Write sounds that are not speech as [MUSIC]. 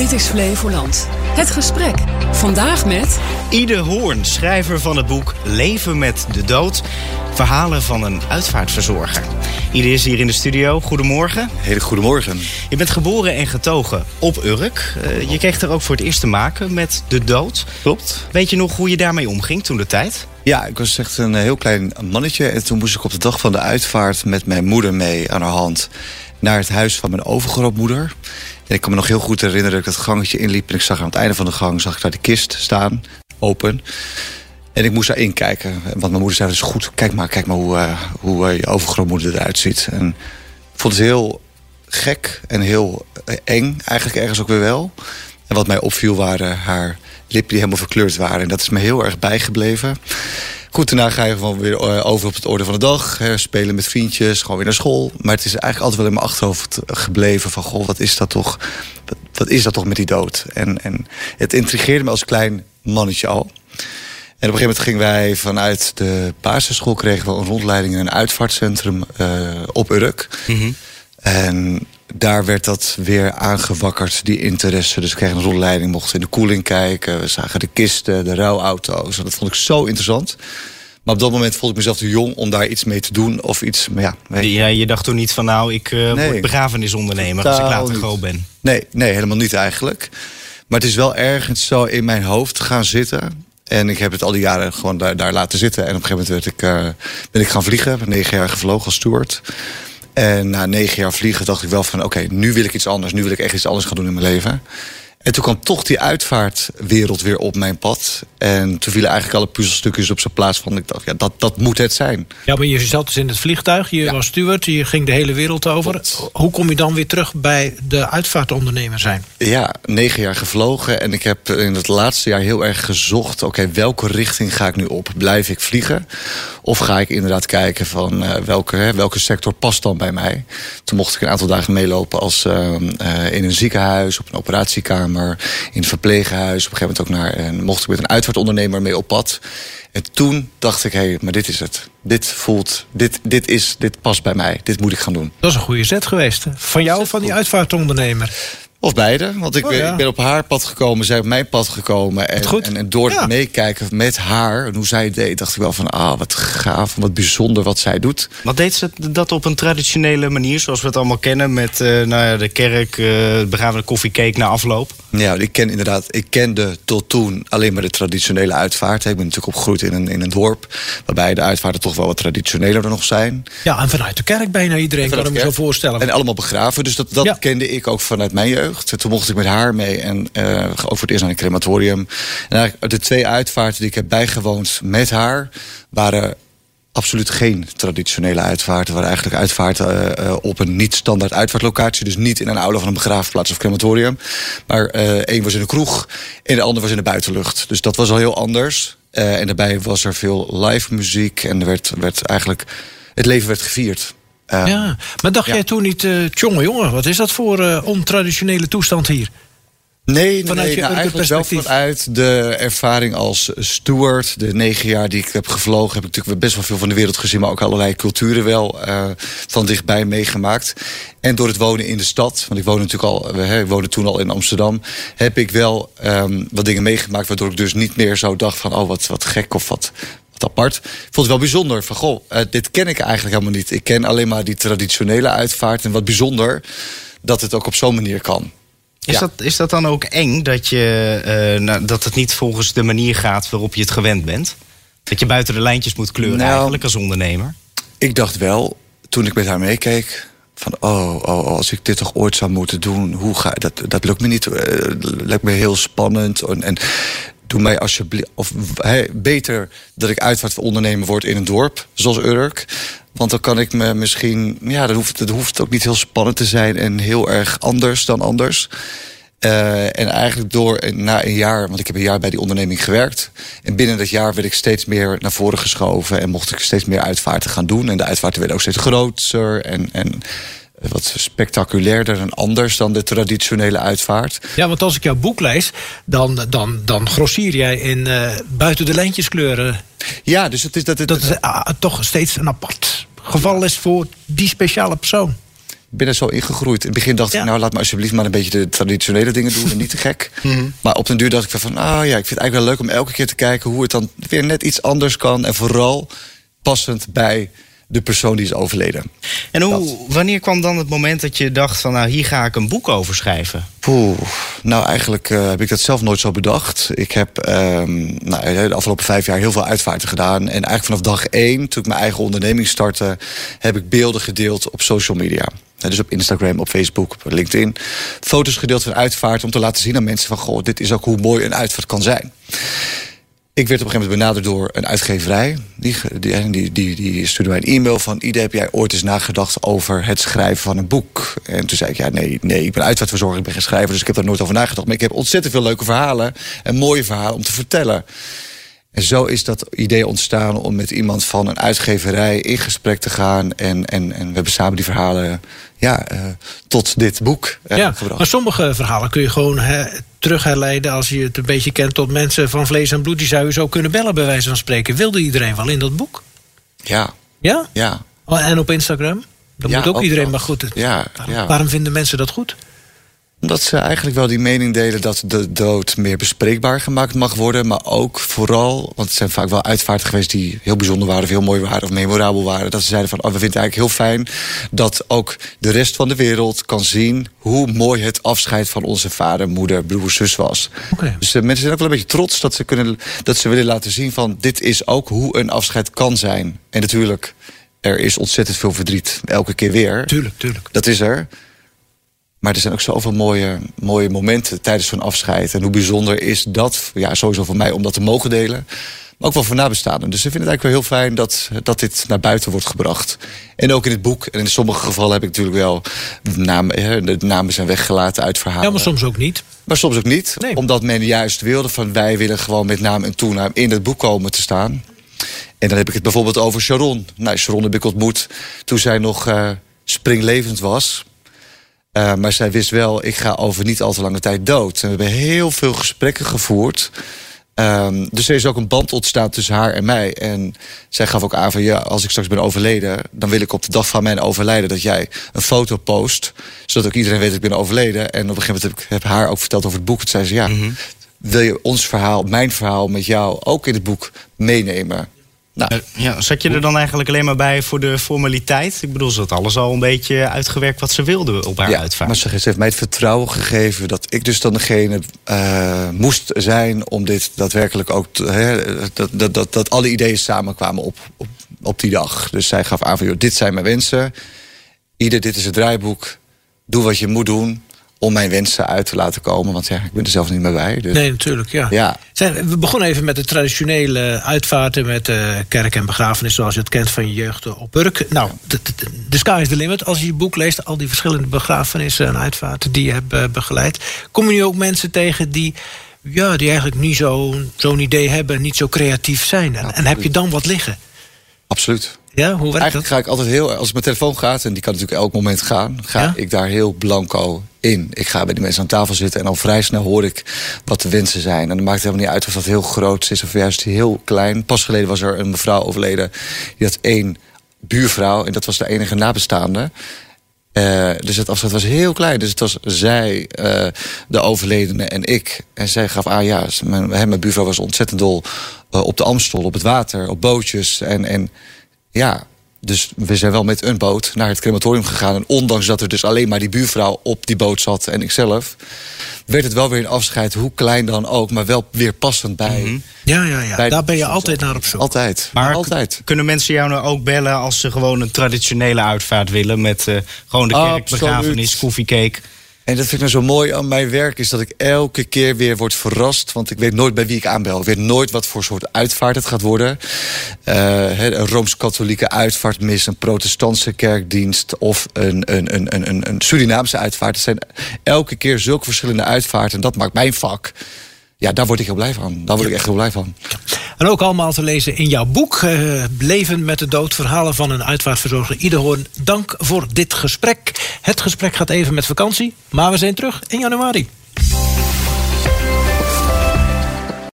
Dit is Flevoland. Het gesprek. Vandaag met... Ide Hoorn, schrijver van het boek Leven met de Dood. Verhalen van een uitvaartverzorger. Ide is hier in de studio. Goedemorgen. Hele goedemorgen. Je bent geboren en getogen op Urk. Uh, je kreeg er ook voor het eerst te maken met de dood. Klopt. Weet je nog hoe je daarmee omging toen de tijd? Ja, ik was echt een heel klein mannetje. En toen moest ik op de dag van de uitvaart met mijn moeder mee aan haar hand... naar het huis van mijn overgrootmoeder. Ik kan me nog heel goed herinneren dat ik het gangetje inliep... en ik zag aan het einde van de gang zag ik daar de kist staan, open... En ik moest daar inkijken. Want mijn moeder zei, dus goed, kijk maar, kijk maar hoe, uh, hoe uh, je overgrootmoeder eruit ziet. En ik vond het heel gek en heel eng, eigenlijk ergens ook weer wel. En wat mij opviel waren haar lippen die helemaal verkleurd waren. En dat is me heel erg bijgebleven. Goed, daarna ga je gewoon weer over op het orde van de dag. Hè, spelen met vriendjes, gewoon weer naar school. Maar het is eigenlijk altijd wel in mijn achterhoofd gebleven van... goh, wat is dat toch, wat, wat is dat toch met die dood? En, en het intrigeerde me als klein mannetje al. En op een gegeven moment gingen wij vanuit de basisschool... kregen we een rondleiding in een uitvaartcentrum uh, op Urk. Mm -hmm. En daar werd dat weer aangewakkerd, die interesse. Dus we kregen een rondleiding, mochten in de koeling kijken. We zagen de kisten, de rouwauto's. Dat vond ik zo interessant. Maar op dat moment vond ik mezelf te jong om daar iets mee te doen. Of iets, maar ja, nee. ja je dacht toen niet van nou, ik uh, nee. word begrafenisondernemer als ik later groot ben. Nee, nee, helemaal niet eigenlijk. Maar het is wel ergens zo in mijn hoofd gaan zitten. En ik heb het al die jaren gewoon daar, daar laten zitten. En op een gegeven moment werd ik, uh, ben ik gaan vliegen. Ik ben negen jaar gevlogen als steward. En na negen jaar vliegen dacht ik wel van... oké, nu wil ik iets anders. Nu wil ik echt iets anders gaan doen in mijn leven. En toen kwam toch die uitvaartwereld weer op mijn pad. En toen vielen eigenlijk alle puzzelstukjes op zijn plaats van... ik dacht, ja, dat, dat moet het zijn. Ja, maar je zat dus in het vliegtuig, je ja. was steward... je ging de hele wereld over. Hoe kom je dan weer terug bij de uitvaartondernemer zijn? Ja, negen jaar gevlogen. En ik heb in het laatste jaar heel erg gezocht... oké, okay, welke richting ga ik nu op? Blijf ik vliegen? Of ga ik inderdaad kijken van uh, welke, hè, welke sector past dan bij mij? Toen mocht ik een aantal dagen meelopen als uh, uh, in een ziekenhuis... op een operatiekamer in het verpleeghuis. Op een gegeven moment ook naar, en mocht ik met een uitvaartondernemer mee op pad. En toen dacht ik, hé, hey, maar dit is het. Dit voelt, dit, dit, is, dit past bij mij. Dit moet ik gaan doen. Dat is een goede zet geweest. Van jou of van die uitvaartondernemer? Of beide. Want ik, oh, ja. ik, ben op haar pad gekomen, zij op mijn pad gekomen. En, en, en, door het ja. meekijken met haar en hoe zij het deed, dacht ik wel van ah, wat gaaf, wat bijzonder wat zij doet. Wat deed ze dat op een traditionele manier, zoals we het allemaal kennen, met uh, nou ja, de kerk, uh, begraven koffiecake na afloop? Ja, ik ken inderdaad, ik kende tot toen alleen maar de traditionele uitvaart. Ik ben natuurlijk opgegroeid in een, in een dorp, waarbij de uitvaarten toch wel wat traditioneler nog zijn. Ja, en vanuit de kerk bijna iedereen, kan ik me zo voorstellen. En allemaal begraven, dus dat, dat ja. kende ik ook vanuit mijn jeugd. Toen mocht ik met haar mee en uh, over het eerst naar een crematorium. En de twee uitvaarten die ik heb bijgewoond met haar waren absoluut geen traditionele uitvaarten. waren eigenlijk uitvaarten uh, op een niet-standaard uitvaartlocatie. Dus niet in een aula van een begraafplaats of crematorium. Maar uh, één was in een kroeg en de ander was in de buitenlucht. Dus dat was al heel anders. En daarbij was er veel live muziek en er werd, werd eigenlijk... Het leven werd gevierd. Uh, ja, maar dacht ja. jij toen niet, uh, tjonge jongen, wat is dat voor uh, ontraditionele toestand hier? Nee, vanuit nee, je nou, eigenlijk wel vanuit de ervaring als steward. De negen jaar die ik heb gevlogen, heb ik natuurlijk best wel veel van de wereld gezien, maar ook allerlei culturen wel uh, van dichtbij meegemaakt. En door het wonen in de stad, want ik woonde natuurlijk al, ik woonde toen al in Amsterdam, heb ik wel um, wat dingen meegemaakt, waardoor ik dus niet meer zo dacht van, oh wat, wat gek of wat, apart. Ik vond het wel bijzonder. Van, goh, uh, dit ken ik eigenlijk helemaal niet. Ik ken alleen maar die traditionele uitvaart. En wat bijzonder dat het ook op zo'n manier kan. Is, ja. dat, is dat dan ook eng dat, je, uh, nou, dat het niet volgens de manier gaat waarop je het gewend bent? Dat je buiten de lijntjes moet kleuren nou, eigenlijk als ondernemer? Ik dacht wel, toen ik met haar meekeek... van oh, oh, als ik dit toch ooit zou moeten doen... Hoe ga, dat, dat lukt me niet. Uh, lijkt me heel spannend. En, en doe mij alsjeblieft... of beter dat ik uitvaartondernemer word in een dorp, zoals Urk... Want dan kan ik me misschien... Ja, dan hoeft, dan hoeft ook niet heel spannend te zijn... en heel erg anders dan anders. Uh, en eigenlijk door na een jaar, want ik heb een jaar bij die onderneming gewerkt. En binnen dat jaar werd ik steeds meer naar voren geschoven. En mocht ik steeds meer uitvaarten gaan doen. En de uitvaarten werden ook steeds groter. En, en wat spectaculairder en anders dan de traditionele uitvaart. Ja, want als ik jouw boek lees, dan, dan, dan grossier jij in uh, buiten de lijntjes kleuren. Ja, dus het is dat het. Dat is uh, toch steeds een apart geval is voor die speciale persoon. ben er zo ingegroeid. In het begin dacht ik, nou laat me alsjeblieft maar een beetje de traditionele dingen doen en niet te gek. [LAUGHS] Mhm. Maar op den duur dacht ik van, ah ja, ik vind het eigenlijk wel leuk om elke keer te kijken hoe het dan weer net iets anders kan. En vooral passend bij de persoon die is overleden. En hoe, wanneer kwam dan het moment dat je dacht van nou hier ga ik een boek over schrijven? Poeh, nou eigenlijk uh, heb ik dat zelf nooit zo bedacht. Ik heb um, nou, de afgelopen vijf jaar heel veel uitvaarten gedaan. En eigenlijk vanaf dag één, toen ik mijn eigen onderneming startte... heb ik beelden gedeeld op social media. Dus op Instagram, op Facebook, op LinkedIn. Foto's gedeeld van uitvaart om te laten zien aan mensen van... goh, dit is ook hoe mooi een uitvaart kan zijn. Ik werd op een gegeven moment benaderd door een uitgeverij. Die, die, die, die, die stuurde mij een e-mail van... Ide, heb jij ooit eens nagedacht over het schrijven van een boek? En toen zei ik, ja, nee, nee ik ben uitvaartverzorger, ik ben geen schrijver... dus ik heb daar nooit over nagedacht. Maar ik heb ontzettend veel leuke verhalen en mooie verhalen om te vertellen. En zo is dat idee ontstaan om met iemand van een uitgeverij in gesprek te gaan. En, en, en we hebben samen die verhalen ja, uh, tot dit boek uh, ja, gebracht. Maar sommige verhalen kun je gewoon he, terug herleiden... als je het een beetje kent tot mensen van vlees en bloed. Die zou je zo kunnen bellen, bij wijze van spreken. Wilde iedereen wel in dat boek? Ja. Ja? Ja. Oh, en op Instagram? Dat moet ook, iedereen, maar goed. ja, ja. waarom vinden mensen dat goed? Omdat ze eigenlijk wel die mening delen dat de dood meer bespreekbaar gemaakt mag worden. Maar ook vooral, want het zijn vaak wel uitvaarten geweest die heel bijzonder waren, of heel mooi waren, of memorabel waren. Dat ze zeiden van, oh, we vinden het eigenlijk heel fijn dat ook de rest van de wereld kan zien hoe mooi het afscheid van onze vader, moeder, broer, zus was. Okay. Dus uh, mensen zijn ook wel een beetje trots dat ze, kunnen, dat ze willen laten zien van, dit is ook hoe een afscheid kan zijn. En natuurlijk, er is ontzettend veel verdriet, elke keer weer. Tuurlijk, tuurlijk. Dat is er. Maar er zijn ook zoveel mooie, mooie momenten tijdens zo'n afscheid. En hoe bijzonder is dat, ja, sowieso voor mij om dat te mogen delen. Maar ook wel voor nabestaanden. Dus ik vind het eigenlijk wel heel fijn dat, dat dit naar buiten wordt gebracht. En ook in het boek. En in sommige gevallen heb ik natuurlijk wel namen, de namen zijn weggelaten uit verhalen. Ja, maar soms ook niet. Maar soms ook niet. Omdat men juist wilde van wij willen gewoon met naam en toenaam in het boek komen te staan. En dan heb ik het bijvoorbeeld over Sharon. Nou, Sharon heb ik ontmoet toen zij nog uh, springlevend was. Uh, maar zij wist wel, ik ga over niet al te lange tijd dood. En we hebben heel veel gesprekken gevoerd. Um, dus er is ook een band ontstaan tussen haar en mij. En zij gaf ook aan van ja, als ik straks ben overleden, dan wil ik op de dag van mijn overlijden dat jij een foto post, zodat ook iedereen weet dat ik ben overleden. En op een gegeven moment heb ik heb haar ook verteld over het boek. Toen zei ze ja, mm -hmm. wil je ons verhaal, mijn verhaal met jou ook in het boek meenemen? Nou, eh, ja, zat je er dan eigenlijk alleen maar bij voor de formaliteit? Ik bedoel, ze had alles al een beetje uitgewerkt wat ze wilde op haar ja, uitvaart. Maar ze heeft mij het vertrouwen gegeven dat ik dus dan degene uh, moest zijn om dit daadwerkelijk ook. Te, hè, dat, dat, dat, dat alle ideeën samenkwamen op, op, op die dag. Dus zij gaf aan van, joh, dit zijn mijn wensen. Ieder, dit is het draaiboek. Doe wat je moet doen om mijn wensen uit te laten komen. Want ja, ik ben er zelf niet meer bij. Dus. Nee, natuurlijk, ja. ja. Zijn, we begonnen even met de traditionele uitvaarten... met uh, kerk en begrafenis, zoals je het kent van je jeugd op Urk. Nou, de sky is the limit. Als je je boek leest, al die verschillende begrafenissen en uitvaarten... die je hebt uh, begeleid. Kom je nu ook mensen tegen die... Ja, die eigenlijk niet zo'n zo idee hebben, niet zo creatief zijn. En, en heb je dan wat liggen? Absoluut. Ja, hoe werkt Eigenlijk ga ik altijd heel, als mijn telefoon gaat, en die kan natuurlijk elk moment gaan, ga ik daar heel blanco in. Ik ga bij die mensen aan tafel zitten en al vrij snel hoor ik wat de wensen zijn. En dan maakt het helemaal niet uit of dat heel groot is of juist heel klein. Pas geleden was er een mevrouw overleden, die had één buurvrouw en dat was de enige nabestaande. Uh, dus het afscheid was heel klein. Dus het was zij, uh, de overledene en ik. En zij gaf aan, ja, mijn, mijn buurvrouw was ontzettend dol uh, op de Amstel, op het water, op bootjes. En, en ja, dus we zijn wel met een boot naar het crematorium gegaan. En ondanks dat er dus alleen maar die buurvrouw op die boot zat en ikzelf... werd het wel weer een afscheid, hoe klein dan ook... maar wel weer passend bij... Mm -hmm. Ja, ja, ja. Daar ben je altijd naar op zoek. Altijd. Maar altijd. kunnen mensen jou nou ook bellen... als ze gewoon een traditionele uitvaart willen... met uh, gewoon de kerkbegrafenis, koffiecake... En dat vind ik nou zo mooi aan mijn werk, is dat ik elke keer weer word verrast. Want ik weet nooit bij wie ik aanbel. Ik weet nooit wat voor soort uitvaart het gaat worden. Uh, een Rooms-Katholieke uitvaartmis, een protestantse kerkdienst of een, een, een, een, een Surinaamse uitvaart. Het zijn elke keer zulke verschillende uitvaarten. En dat maakt mijn vak ja, daar word ik heel blij van. Daar word ik echt heel blij van. En ook allemaal te lezen in jouw boek... Uh, Leven met de dood, verhalen van een uitvaartverzorger Iederhoorn. Dank voor dit gesprek. Het gesprek gaat even met vakantie, maar we zijn terug in januari.